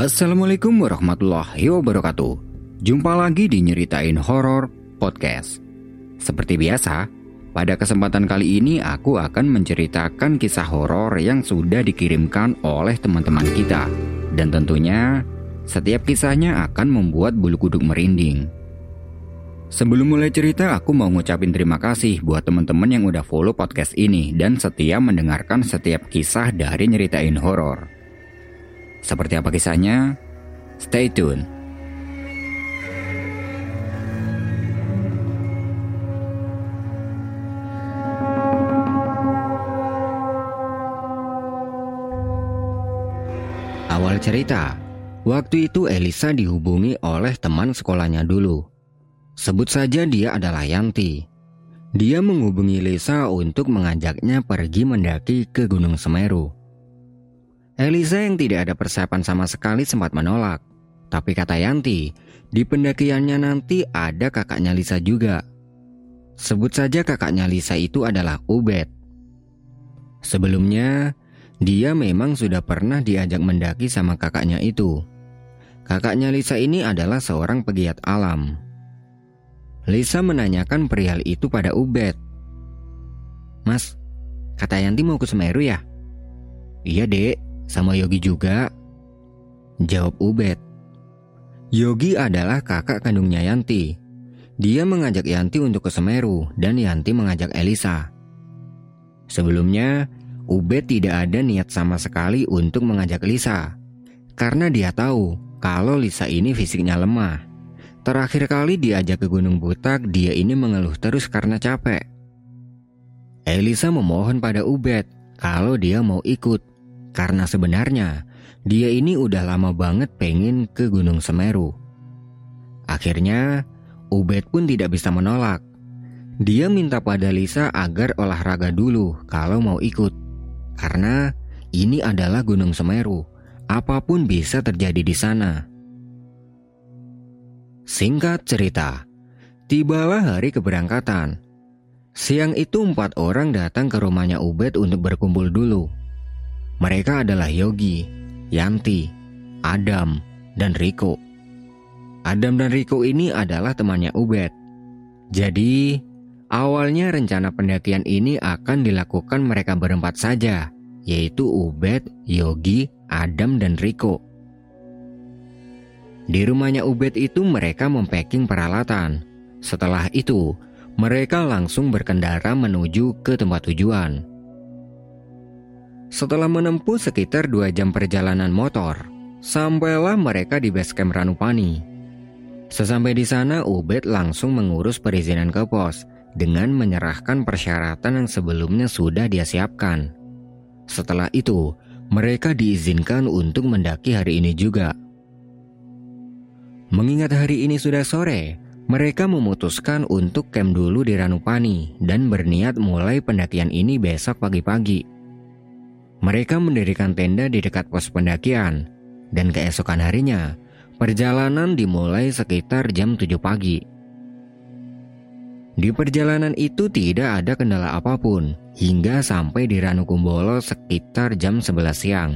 Assalamualaikum warahmatullahi wabarakatuh. Jumpa lagi di Nyeritain Horor Podcast. Seperti biasa, pada kesempatan kali ini aku akan menceritakan kisah horor yang sudah dikirimkan oleh teman-teman kita. Dan tentunya, setiap kisahnya akan membuat bulu kuduk merinding. Sebelum mulai cerita, aku mau ngucapin terima kasih buat teman-teman yang udah follow podcast ini dan setia mendengarkan setiap kisah dari Nyeritain Horor. Seperti apa kisahnya? Stay tune. Awal cerita, waktu itu Elisa dihubungi oleh teman sekolahnya dulu. Sebut saja dia adalah Yanti. Dia menghubungi Lisa untuk mengajaknya pergi mendaki ke Gunung Semeru. Elisa yang tidak ada persiapan sama sekali sempat menolak. Tapi kata Yanti, di pendakiannya nanti ada kakaknya Lisa juga. Sebut saja kakaknya Lisa itu adalah Ubed. Sebelumnya, dia memang sudah pernah diajak mendaki sama kakaknya itu. Kakaknya Lisa ini adalah seorang pegiat alam. Lisa menanyakan perihal itu pada Ubed. Mas, kata Yanti mau ke Semeru ya? Iya dek, sama Yogi juga? Jawab Ubed. Yogi adalah kakak kandungnya Yanti. Dia mengajak Yanti untuk ke Semeru dan Yanti mengajak Elisa. Sebelumnya, Ubed tidak ada niat sama sekali untuk mengajak Lisa. Karena dia tahu kalau Lisa ini fisiknya lemah. Terakhir kali diajak ke Gunung Butak, dia ini mengeluh terus karena capek. Elisa memohon pada Ubed kalau dia mau ikut. Karena sebenarnya dia ini udah lama banget pengen ke Gunung Semeru. Akhirnya, Ubed pun tidak bisa menolak. Dia minta pada Lisa agar olahraga dulu kalau mau ikut. Karena ini adalah Gunung Semeru. Apa pun bisa terjadi di sana. Singkat cerita, tibalah hari keberangkatan. Siang itu empat orang datang ke rumahnya Ubed untuk berkumpul dulu. Mereka adalah Yogi, Yanti, Adam, dan Riko. Adam dan Riko ini adalah temannya Ubed. Jadi, awalnya rencana pendakian ini akan dilakukan mereka berempat saja, yaitu Ubed, Yogi, Adam, dan Riko. Di rumahnya Ubed itu mereka mempacking peralatan. Setelah itu, mereka langsung berkendara menuju ke tempat tujuan. Setelah menempuh sekitar dua jam perjalanan motor, sampailah mereka di base camp Ranupani. Sesampai di sana, Ubed langsung mengurus perizinan ke pos dengan menyerahkan persyaratan yang sebelumnya sudah dia siapkan. Setelah itu, mereka diizinkan untuk mendaki hari ini juga. Mengingat hari ini sudah sore, mereka memutuskan untuk camp dulu di Ranupani dan berniat mulai pendakian ini besok pagi-pagi. Mereka mendirikan tenda di dekat pos pendakian, dan keesokan harinya, perjalanan dimulai sekitar jam 7 pagi. Di perjalanan itu tidak ada kendala apa pun, hingga sampai di Ranukumbolo sekitar jam 11 siang.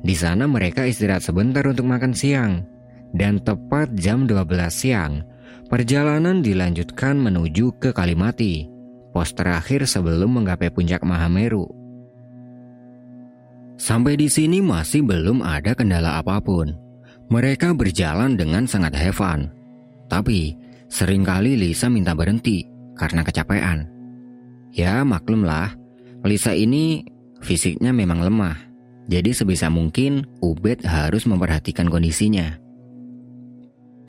Di sana mereka istirahat sebentar untuk makan siang, dan tepat jam 12 siang, perjalanan dilanjutkan menuju ke Kalimati, pos terakhir sebelum menggapai puncak Mahameru. Sampai di sini masih belum ada kendala apa pun. Mereka berjalan dengan sangat have fun. Tapi, sering kali Lisa minta berhenti karena kecapean. Ya maklumlah, Lisa ini fisiknya memang lemah. Jadi sebisa mungkin Ubed harus memperhatikan kondisinya.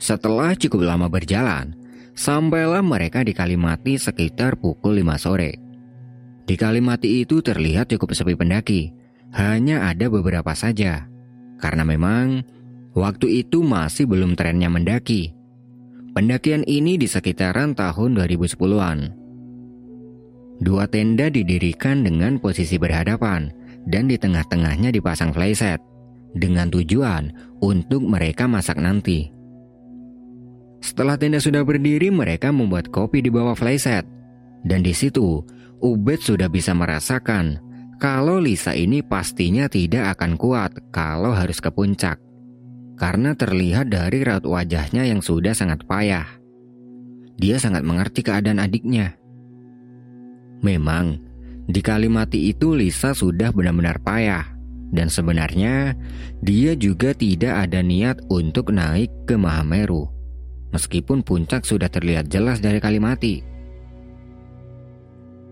Setelah cukup lama berjalan, sampailah mereka di Kalimati sekitar pukul 5 sore. Di Kalimati itu terlihat cukup sepi pendaki, hanya ada beberapa saja. Karena memang waktu itu masih belum trennya mendaki. Pendakian ini di sekitaran tahun 2010-an. Dua tenda didirikan dengan posisi berhadapan dan di tengah-tengahnya dipasang flyset dengan tujuan untuk mereka masak nanti. Setelah tenda sudah berdiri, mereka membuat kopi di bawah flyset. Dan di situ, Ubed sudah bisa merasakan kalau Lisa ini pastinya tidak akan kuat kalau harus ke puncak. karena terlihat dari raut wajahnya yang sudah sangat payah. Dia sangat mengerti keadaan adiknya. Memang, di Kalimati itu Lisa sudah benar-benar payah. Dan sebenarnya, dia juga tidak ada niat untuk naik ke Mahameru. Meskipun puncak sudah terlihat jelas dari Kalimati.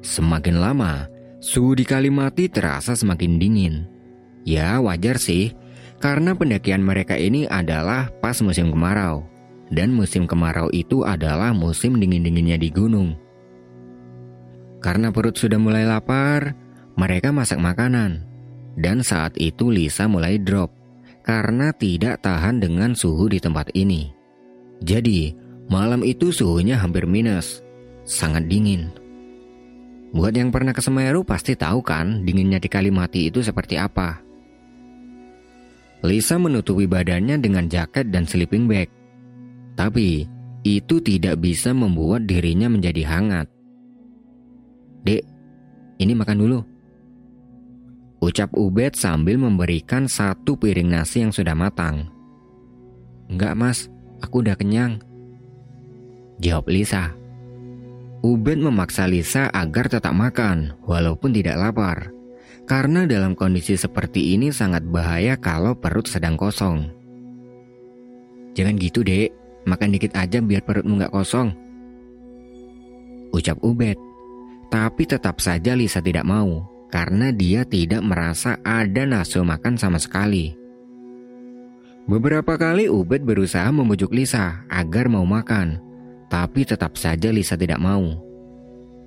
Semakin lama, suhu di Kalimati terasa semakin dingin. Ya wajar sih, karena pendakian mereka ini adalah pas musim kemarau. Dan musim kemarau itu adalah musim dingin-dinginnya di gunung. Karena perut sudah mulai lapar, mereka masak makanan. Dan saat itu Lisa mulai drop karena tidak tahan dengan suhu di tempat ini. Jadi, malam itu suhunya hampir minus, sangat dingin. Buat yang pernah ke Semeru pasti tahu kan dinginnya di Kalimati itu seperti apa. Lisa menutupi badannya dengan jaket dan sleeping bag. Tapi, itu tidak bisa membuat dirinya menjadi hangat. Dek, ini makan dulu. Ucap Ubed sambil memberikan satu piring nasi yang sudah matang. Enggak mas, aku udah kenyang. Jawab Lisa. Ubed memaksa Lisa agar tetap makan, walaupun tidak lapar. Karena dalam kondisi seperti ini sangat bahaya kalau perut sedang kosong. Jangan gitu dek, makan dikit aja biar perutmu nggak kosong. Ucap Ubed. Tapi tetap saja Lisa tidak mau, karena dia tidak merasa ada nafsu makan sama sekali. Beberapa kali Ubed berusaha membujuk Lisa agar mau makan, tapi tetap saja Lisa tidak mau.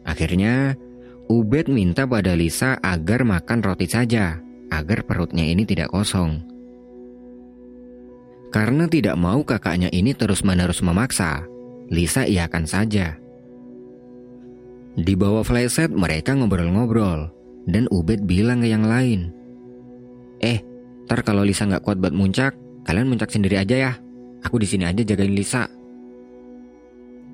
Akhirnya, Ubed minta pada Lisa agar makan roti saja, agar perutnya ini tidak kosong. Karena tidak mau kakaknya ini terus-menerus memaksa, Lisa iakan saja. Di bawah flashset mereka ngobrol-ngobrol, dan Ubed bilang ke yang lain. Eh, ntar kalau Lisa nggak kuat buat muncak, kalian muncak sendiri aja ya. Aku di sini aja jagain Lisa.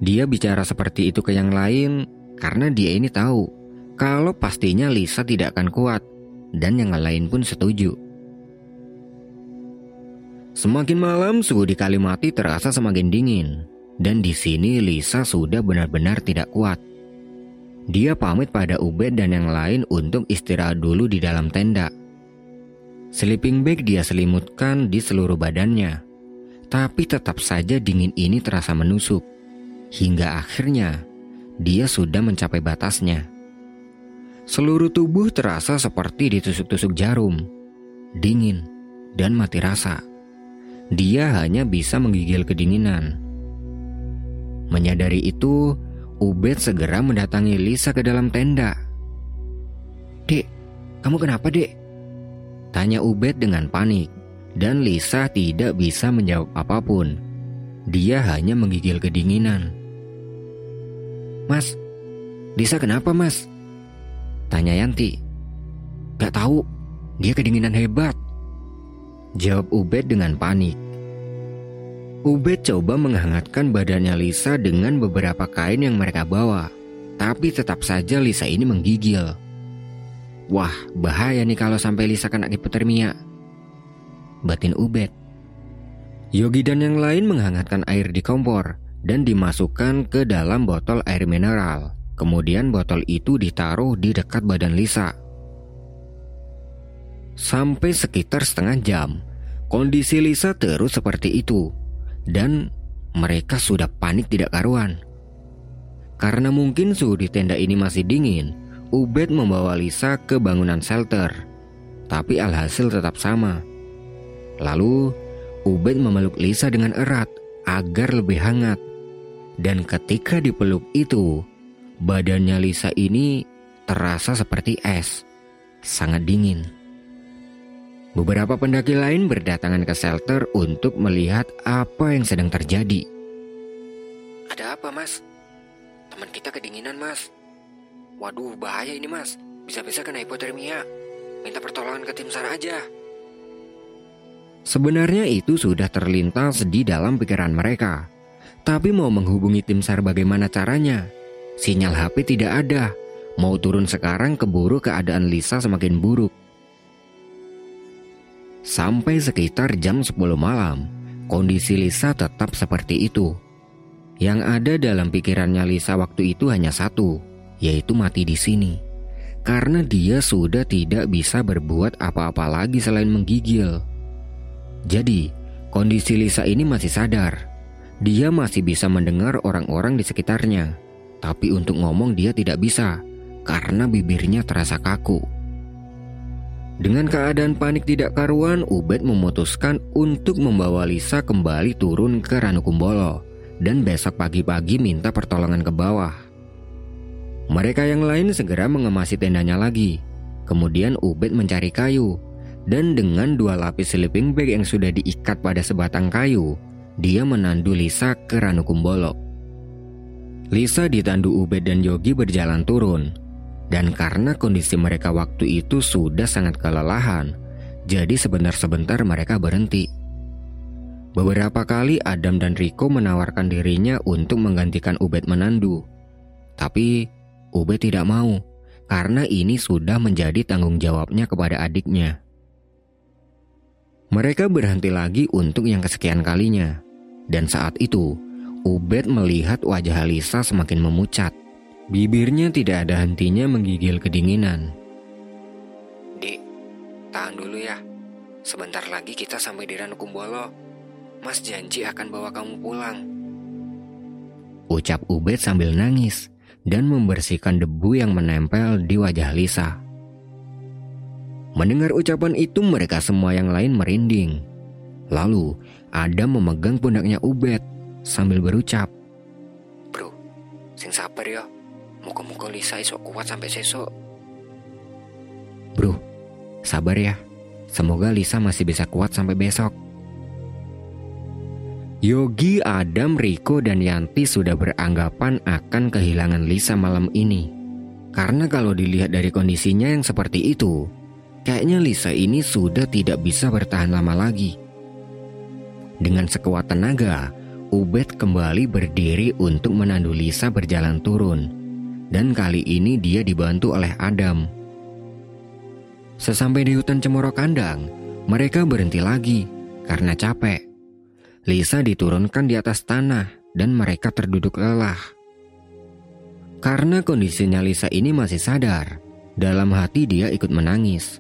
Dia bicara seperti itu ke yang lain karena dia ini tahu kalau pastinya Lisa tidak akan kuat dan yang lain pun setuju. Semakin malam suhu di Kalimati terasa semakin dingin dan di sini Lisa sudah benar-benar tidak kuat. Dia pamit pada Ubed dan yang lain untuk istirahat dulu di dalam tenda. Sleeping bag dia selimutkan di seluruh badannya. Tapi tetap saja dingin ini terasa menusuk. Hingga akhirnya dia sudah mencapai batasnya. Seluruh tubuh terasa seperti ditusuk-tusuk jarum, dingin, dan mati rasa. Dia hanya bisa menggigil kedinginan. Menyadari itu, Ubed segera mendatangi Lisa ke dalam tenda. Dek, kamu kenapa dek? Tanya Ubed dengan panik, dan Lisa tidak bisa menjawab apa pun. Dia hanya menggigil kedinginan. Mas, Lisa kenapa mas? Tanya Yanti. Gak tahu, dia kedinginan hebat. Jawab Ubed dengan panik. Ubed coba menghangatkan badannya Lisa dengan beberapa kain yang mereka bawa. Tapi tetap saja Lisa ini menggigil. Wah, bahaya nih kalau sampai Lisa kena hipotermia. Batin Ubed. Yogi dan yang lain menghangatkan air di kompor dan dimasukkan ke dalam botol air mineral. Kemudian botol itu ditaruh di dekat badan Lisa. Sampai sekitar setengah jam, kondisi Lisa terus seperti itu. Dan mereka sudah panik tidak karuan. Karena mungkin suhu di tenda ini masih dingin, Ubed membawa Lisa ke bangunan shelter. Tapi alhasil tetap sama. Lalu, Ubed memeluk Lisa dengan erat agar lebih hangat. Dan ketika dipeluk itu, Badannya Lisa ini terasa seperti es, sangat dingin. Beberapa pendaki lain berdatangan ke shelter untuk melihat apa yang sedang terjadi. Ada apa, Mas? Teman kita kedinginan, Mas. Waduh, bahaya ini, Mas. Bisa-bisa kena hipotermia. Minta pertolongan ke tim SAR aja. Sebenarnya itu sudah terlintas di dalam pikiran mereka. Tapi mau menghubungi tim SAR bagaimana caranya? Sinyal HP tidak ada. Mau turun sekarang keburu keadaan Lisa semakin buruk. Sampai sekitar jam 10 malam, kondisi Lisa tetap seperti itu. Yang ada dalam pikirannya Lisa waktu itu hanya satu, yaitu mati di sini. Karena dia sudah tidak bisa berbuat apa-apa lagi selain menggigil. Jadi, kondisi Lisa ini masih sadar. Dia masih bisa mendengar orang-orang di sekitarnya. Tapi untuk ngomong dia tidak bisa, karena bibirnya terasa kaku. Dengan keadaan panik tidak karuan, Ubed memutuskan untuk membawa Lisa kembali turun ke Ranukumbolo dan besok pagi-pagi minta pertolongan ke bawah. Mereka yang lain segera mengemasi tendanya lagi. Kemudian Ubed mencari kayu dan dengan dua lapis sleeping bag yang sudah diikat pada sebatang kayu, dia menandu Lisa ke Ranukumbolo. Lisa ditandu Ubed dan Yogi berjalan turun dan karena kondisi mereka waktu itu sudah sangat kelelahan, jadi sebentar-sebentar mereka berhenti. Beberapa kali Adam dan Rico menawarkan dirinya untuk menggantikan Ubed menandu. Tapi Ubed tidak mau karena ini sudah menjadi tanggung jawabnya kepada adiknya. Mereka berhenti lagi untuk yang kesekian kalinya. Dan saat itu, Ubed melihat wajah Lisa semakin memucat. Bibirnya tidak ada hentinya menggigil kedinginan. Dik, tahan dulu ya. Sebentar lagi kita sampai di Ranukumbolo. Mas janji akan bawa kamu pulang. Ucap Ubed sambil nangis dan membersihkan debu yang menempel di wajah Lisa. Mendengar ucapan itu mereka semua yang lain merinding. Lalu Adam memegang pundaknya Ubed sambil berucap. Bro, sing sabar ya. Muka-muka Lisa esok kuat sampai sesok. Bro, sabar ya. Semoga Lisa masih bisa kuat sampai besok. Yogi, Adam, Riko, dan Yanti sudah beranggapan akan kehilangan Lisa malam ini. Karena kalau dilihat dari kondisinya yang seperti itu, kayaknya Lisa ini sudah tidak bisa bertahan lama lagi. Dengan sekuat tenaga, Ubed kembali berdiri untuk menandu Lisa berjalan turun dan kali ini dia dibantu oleh Adam. Sesampai di hutan cemoro kandang, mereka berhenti lagi karena capek. Lisa diturunkan di atas tanah dan mereka terduduk lelah. Karena kondisinya Lisa ini masih sadar, dalam hati dia ikut menangis.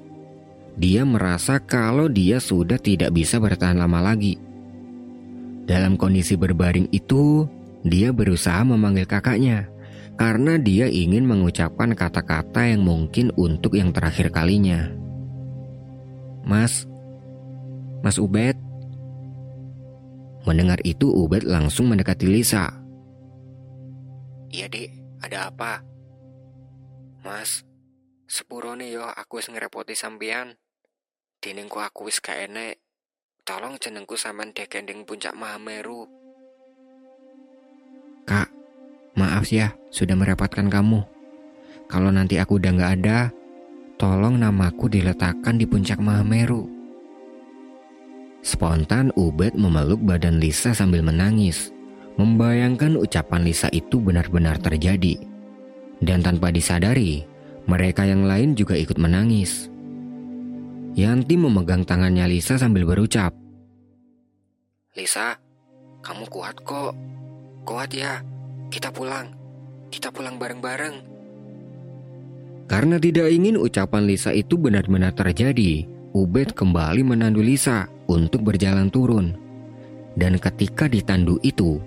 Dia merasa kalau dia sudah tidak bisa bertahan lama lagi. Dalam kondisi berbaring itu, dia berusaha memanggil kakaknya karena dia ingin mengucapkan kata-kata yang mungkin untuk yang terakhir kalinya. Mas, Mas Ubed. Mendengar itu Ubed langsung mendekati Lisa. Iya dek, ada apa? Mas, sepurone yo aku ngerepoti sampean. Dinengku aku wis gak enek. Tolong jenengku sampean dekending puncak Mahameru. Kak, Maaf ya, sudah merepotkan kamu. Kalau nanti aku udah gak ada, tolong namaku diletakkan di puncak Mahameru. Spontan Ubed memeluk badan Lisa sambil menangis, membayangkan ucapan Lisa itu benar-benar terjadi. Dan tanpa disadari, mereka yang lain juga ikut menangis. Yanti memegang tangannya Lisa sambil berucap, Lisa, kamu kuat kok. Kuat ya. Kita pulang. Kita pulang bareng-bareng. Karena tidak ingin ucapan Lisa itu benar-benar terjadi, Ubed kembali menandu Lisa untuk berjalan turun. Dan ketika ditandu itu,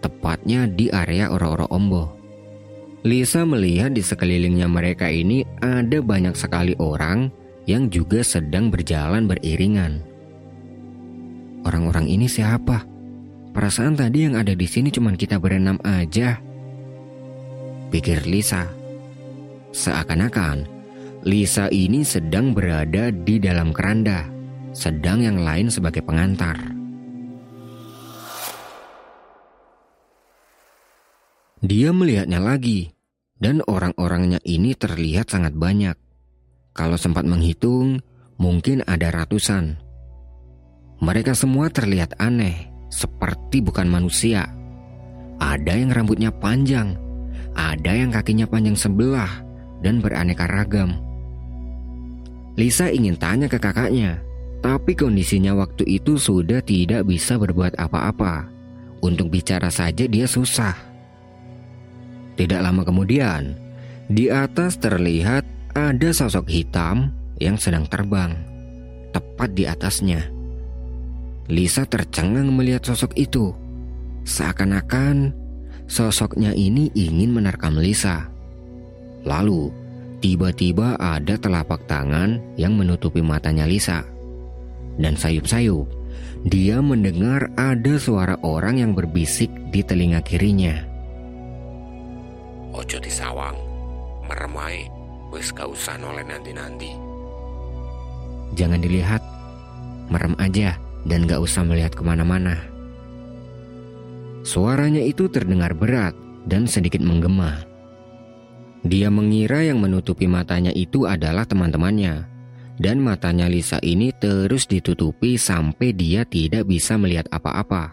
tepatnya di area Oro-Oro Ombo. Lisa melihat di sekelilingnya mereka ini ada banyak sekali orang yang juga sedang berjalan beriringan. Orang-orang ini siapa? Perasaan tadi yang ada di sini cuma kita berenam aja. Pikir Lisa. Seakan-akan Lisa ini sedang berada di dalam keranda, sedang yang lain sebagai pengantar. Dia melihatnya lagi, dan orang-orangnya ini terlihat sangat banyak. Kalau sempat menghitung, mungkin ada ratusan. Mereka semua terlihat aneh, seperti bukan manusia. Ada yang rambutnya panjang, ada yang kakinya panjang sebelah dan beraneka ragam. Lisa ingin tanya ke kakaknya, Tapi kondisinya waktu itu sudah tidak bisa berbuat apa-apa. Untuk bicara saja dia susah. Tidak lama kemudian, di atas terlihat ada sosok hitam yang sedang terbang. Tepat di atasnya. Lisa tercengang melihat sosok itu. Seakan-akan sosoknya ini ingin menerkam Lisa. Lalu, tiba-tiba ada telapak tangan yang menutupi matanya Lisa. Dan sayup-sayup, dia mendengar ada suara orang yang berbisik di telinga kirinya. Ojo disawang, meremai, wis gak usah noleh nanti-nanti. Jangan dilihat, merem aja dan gak usah melihat ke mana-mana. Suaranya itu terdengar berat dan sedikit menggema. Dia mengira yang menutupi matanya itu adalah teman-temannya, dan matanya Lisa ini terus ditutupi sampai dia tidak bisa melihat apa-apa.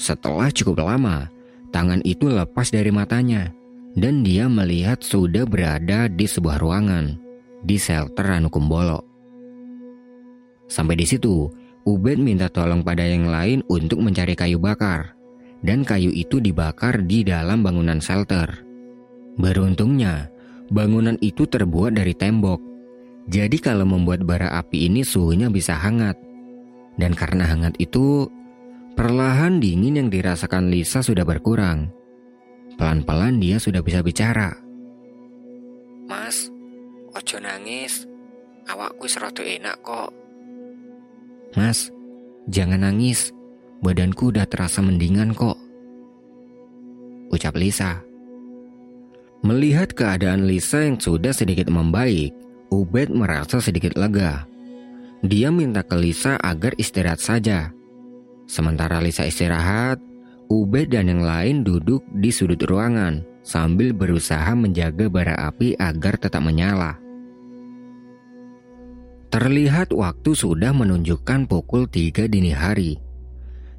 Setelah cukup lama, tangan itu lepas dari matanya, dan dia melihat sudah berada di sebuah ruangan di shelter Ranukumbolo. Sampai di situ, Ubed minta tolong pada yang lain untuk mencari kayu bakar, dan kayu itu dibakar di dalam bangunan shelter. Beruntungnya, bangunan itu terbuat dari tembok, jadi kalau membuat bara api ini suhunya bisa hangat. Dan karena hangat itu, perlahan dingin yang dirasakan Lisa sudah berkurang. Pelan-pelan dia sudah bisa bicara. Mas, ojo nangis. Awakku seroto enak kok. Mas, jangan nangis. Badanku udah terasa mendingan kok. Ucap Lisa. Melihat keadaan Lisa yang sudah sedikit membaik, Ubed merasa sedikit lega. Dia minta ke Lisa agar istirahat saja. Sementara Lisa istirahat, Ubed dan yang lain duduk di sudut ruangan sambil berusaha menjaga bara api agar tetap menyala. Terlihat waktu sudah menunjukkan pukul 3 dini hari.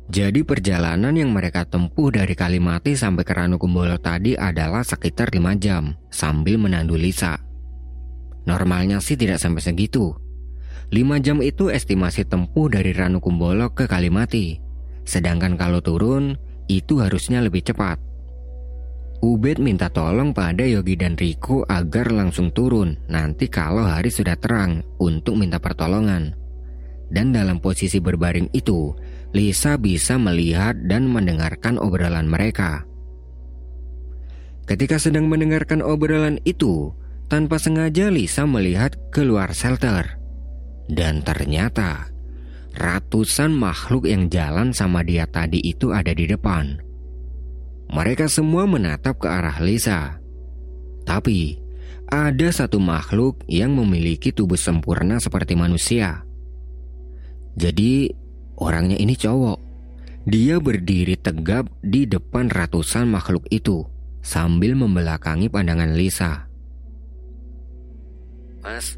Jadi perjalanan yang mereka tempuh dari Kalimati sampai ke Ranukumbolo tadi adalah sekitar 5 jam sambil menandu Lisa. Normalnya sih tidak sampai segitu. 5 jam itu estimasi tempuh dari Ranukumbolo ke Kalimati. Sedangkan kalau turun, itu harusnya lebih cepat. Ubed minta tolong pada Yogi dan Riko agar langsung turun nanti kalau hari sudah terang untuk minta pertolongan. Dan dalam posisi berbaring itu, Lisa bisa melihat dan mendengarkan obrolan mereka. Ketika sedang mendengarkan obrolan itu, tanpa sengaja Lisa melihat keluar shelter. Dan ternyata ratusan makhluk yang jalan sama dia tadi itu ada di depan. Mereka semua menatap ke arah Lisa. Tapi, ada satu makhluk yang memiliki tubuh sempurna seperti manusia. Jadi, orangnya ini cowok. Dia berdiri tegap di depan ratusan makhluk itu sambil membelakangi pandangan Lisa. Mas,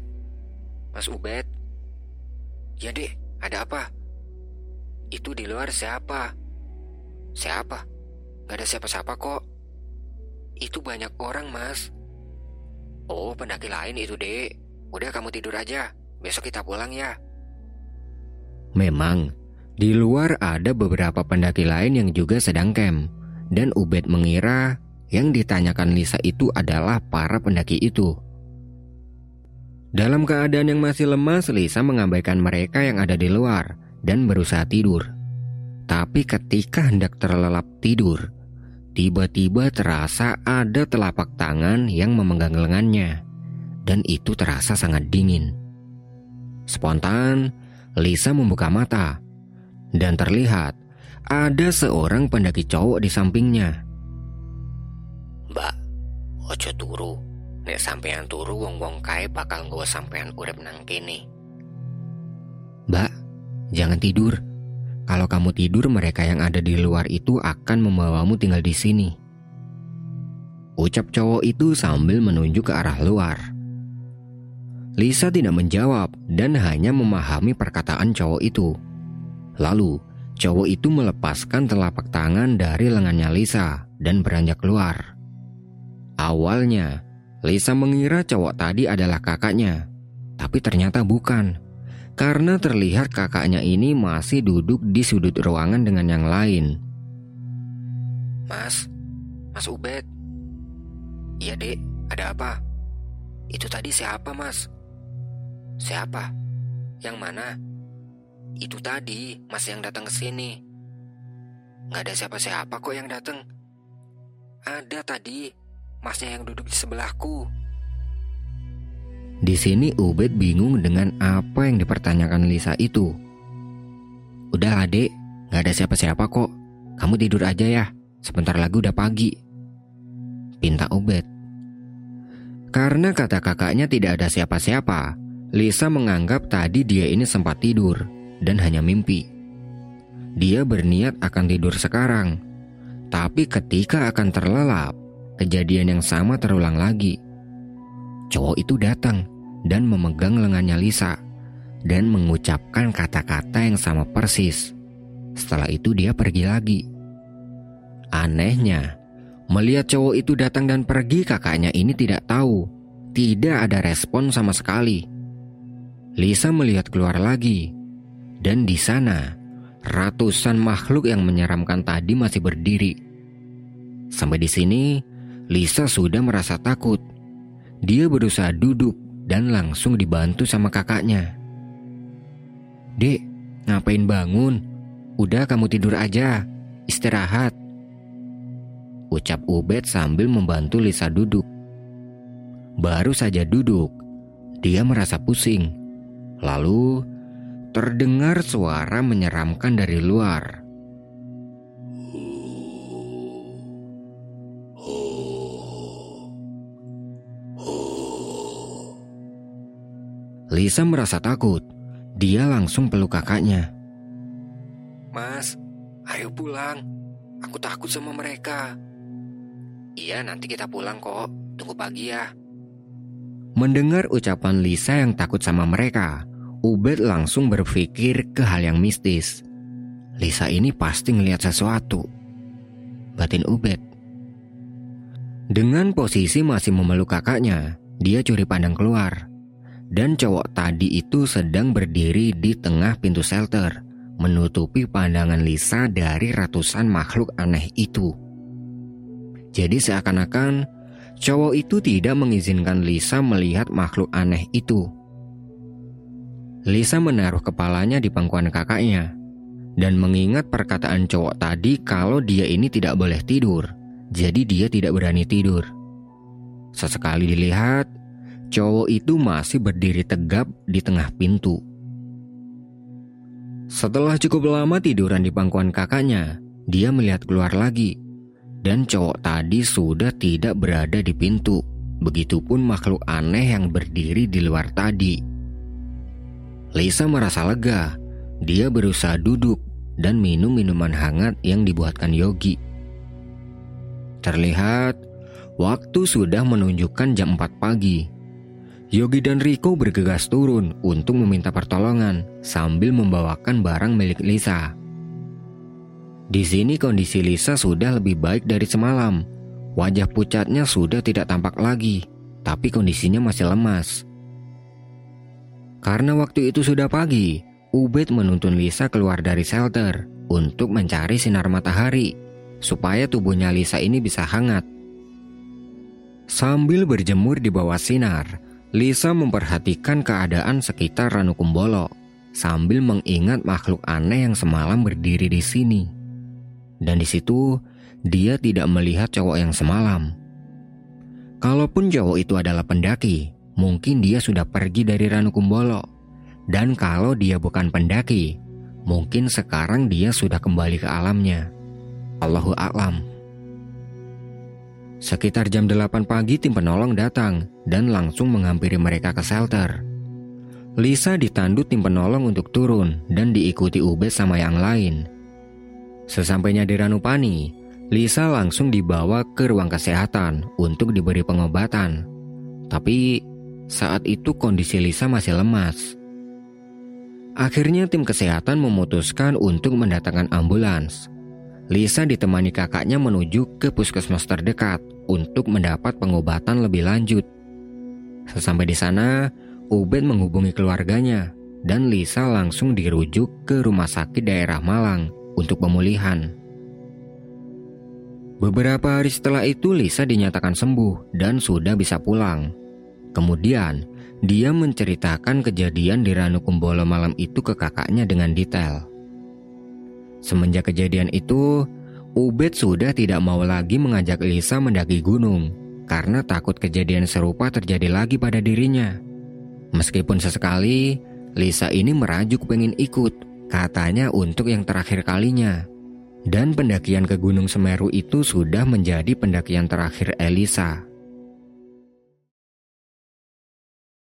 Mas Ubed. Ya dek, ada apa? Itu di luar siapa? Siapa? Gak ada siapa-siapa kok. Itu banyak orang, Mas. Oh, pendaki lain itu, Dek. Udah kamu tidur aja. Besok kita pulang ya. Memang, di luar ada beberapa pendaki lain yang juga sedang camp. Dan Ubed mengira yang ditanyakan Lisa itu adalah para pendaki itu. Dalam keadaan yang masih lemas, Lisa mengabaikan mereka yang ada di luar dan berusaha tidur. Tapi ketika hendak terlelap tidur, Tiba-tiba terasa ada telapak tangan yang memegang lengannya, dan itu terasa sangat dingin. Spontan, Lisa membuka mata, dan terlihat ada seorang pendaki cowok di sampingnya. Mbak, ojo turu. Nek sampean turu wong-wong kae bakal nggawa sampean urip nang kene. Mbak, jangan tidur. Kalau kamu tidur, mereka yang ada di luar itu akan membawamu tinggal di sini. Ucap cowok itu sambil menunjuk ke arah luar. Lisa tidak menjawab dan hanya memahami perkataan cowok itu. Lalu, cowok itu melepaskan telapak tangan dari lengannya Lisa dan beranjak keluar. Awalnya, Lisa mengira cowok tadi adalah kakaknya, tapi ternyata bukan karena terlihat kakaknya ini masih duduk di sudut ruangan dengan yang lain. Mas, Mas Ubed. Iya dek, ada apa? Itu tadi siapa mas? Siapa? Yang mana? Itu tadi mas yang datang ke sini. Gak ada siapa-siapa kok yang datang. Ada tadi, masnya yang duduk di sebelahku. Di sini Ubed bingung dengan apa yang dipertanyakan Lisa itu. Udah adik, gak ada siapa-siapa kok. Kamu tidur aja ya, sebentar lagi udah pagi. Pinta Ubed. Karena kata kakaknya tidak ada siapa-siapa, Lisa menganggap tadi dia ini sempat tidur dan hanya mimpi. Dia berniat akan tidur sekarang, tapi ketika akan terlelap, kejadian yang sama terulang lagi. Cowok itu datang dan memegang lengannya Lisa dan mengucapkan kata-kata yang sama persis. Setelah itu dia pergi lagi. Anehnya, melihat cowok itu datang dan pergi kakaknya ini tidak tahu. Tidak ada respon sama sekali. Lisa melihat keluar lagi. Dan di sana, ratusan makhluk yang menyeramkan tadi masih berdiri. Sampai di sini, Lisa sudah merasa takut dia berusaha duduk dan langsung dibantu sama kakaknya. Dek, ngapain bangun? Udah kamu tidur aja, istirahat. Ucap Ubed sambil membantu Lisa duduk. Baru saja duduk, dia merasa pusing. Lalu terdengar suara menyeramkan dari luar. Lisa merasa takut. Dia langsung peluk kakaknya. Mas, ayo pulang. Aku takut sama mereka. Iya, nanti kita pulang kok. Tunggu pagi ya. Mendengar ucapan Lisa yang takut sama mereka, Ubed langsung berpikir ke hal yang mistis. Lisa ini pasti ngelihat sesuatu. Batin Ubed. Dengan posisi masih memeluk kakaknya, dia curi pandang keluar dan cowok tadi itu sedang berdiri di tengah pintu shelter, menutupi pandangan Lisa dari ratusan makhluk aneh itu. Jadi seakan-akan cowok itu tidak mengizinkan Lisa melihat makhluk aneh itu. Lisa menaruh kepalanya di pangkuan kakaknya dan mengingat perkataan cowok tadi kalau dia ini tidak boleh tidur, jadi dia tidak berani tidur. Sesekali dilihat, Cowok itu masih berdiri tegap di tengah pintu. Setelah cukup lama tiduran di pangkuan kakaknya, dia melihat keluar lagi. Dan cowok tadi sudah tidak berada di pintu. Begitupun makhluk aneh yang berdiri di luar tadi. Lisa merasa lega. Dia berusaha duduk dan minum minuman hangat yang dibuatkan Yogi. Terlihat waktu sudah menunjukkan jam 4 pagi Yogi dan Riko bergegas turun untuk meminta pertolongan sambil membawakan barang milik Lisa. Di sini kondisi Lisa sudah lebih baik dari semalam. Wajah pucatnya sudah tidak tampak lagi, tapi kondisinya masih lemas. Karena waktu itu sudah pagi, Ubed menuntun Lisa keluar dari shelter untuk mencari sinar matahari supaya tubuhnya Lisa ini bisa hangat. Sambil berjemur di bawah sinar, Lisa memperhatikan keadaan sekitar Ranukumbolo sambil mengingat makhluk aneh yang semalam berdiri di sini. Dan di situ dia tidak melihat cowok yang semalam. Kalaupun cowok itu adalah pendaki, mungkin dia sudah pergi dari Ranukumbolo. Dan kalau dia bukan pendaki, mungkin sekarang dia sudah kembali ke alamnya. Allahu a'lam. Sekitar jam 8 pagi tim penolong datang dan langsung menghampiri mereka ke shelter. Lisa ditandu tim penolong untuk turun dan diikuti Ubed sama yang lain. Sesampainya di Ranupani, Lisa langsung dibawa ke ruang kesehatan untuk diberi pengobatan. Tapi saat itu kondisi Lisa masih lemas. Akhirnya tim kesehatan memutuskan untuk mendatangkan ambulans Lisa ditemani kakaknya menuju ke puskesmas terdekat untuk mendapat pengobatan lebih lanjut. Sesampai di sana, Ubed menghubungi keluarganya dan Lisa langsung dirujuk ke rumah sakit daerah Malang untuk pemulihan. Beberapa hari setelah itu Lisa dinyatakan sembuh dan sudah bisa pulang. Kemudian, dia menceritakan kejadian di Ranukumbolo malam itu ke kakaknya dengan detail. Semenjak kejadian itu, Ubed sudah tidak mau lagi mengajak Lisa mendaki gunung karena takut kejadian serupa terjadi lagi pada dirinya. Meskipun sesekali, Lisa ini merajuk pengen ikut, katanya untuk yang terakhir kalinya. Dan pendakian ke Gunung Semeru itu sudah menjadi pendakian terakhir Elisa.